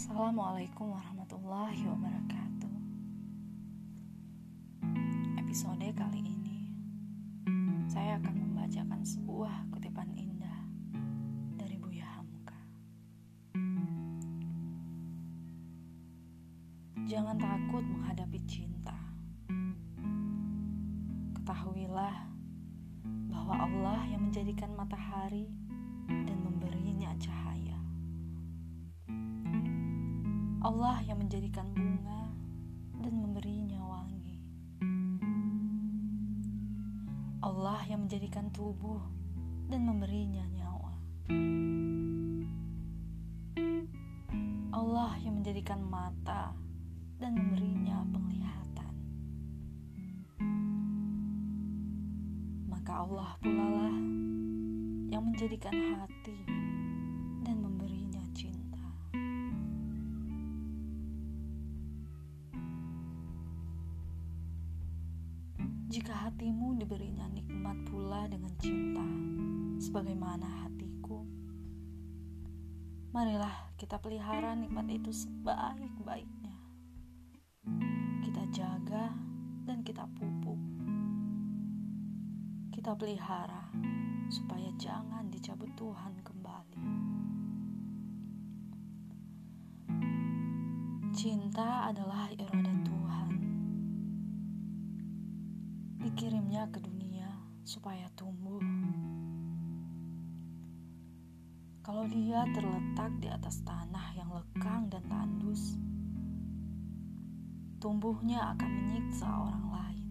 Assalamualaikum warahmatullahi wabarakatuh. Episode kali ini saya akan membacakan sebuah kutipan indah dari Buya Hamka. Jangan takut menghadapi cinta. Ketahuilah bahwa Allah yang menjadikan matahari dan memberinya Allah yang menjadikan bunga dan memberinya wangi. Allah yang menjadikan tubuh dan memberinya nyawa. Allah yang menjadikan mata dan memberinya penglihatan. Maka Allah pula lah yang menjadikan hati Jika hatimu diberinya nikmat pula dengan cinta, sebagaimana hatiku, marilah kita pelihara nikmat itu sebaik-baiknya. Kita jaga dan kita pupuk. Kita pelihara supaya jangan dicabut Tuhan kembali. Cinta adalah iroda Tuhan dikirimnya ke dunia supaya tumbuh. Kalau dia terletak di atas tanah yang lekang dan tandus, tumbuhnya akan menyiksa orang lain.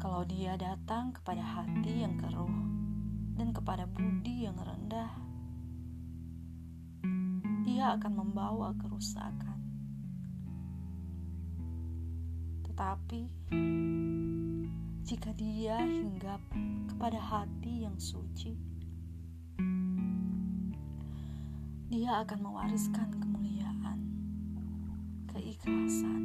Kalau dia datang kepada hati yang keruh dan kepada budi yang rendah, dia akan membawa kerusakan. Tetapi jika dia hinggap kepada hati yang suci, dia akan mewariskan kemuliaan, keikhlasan,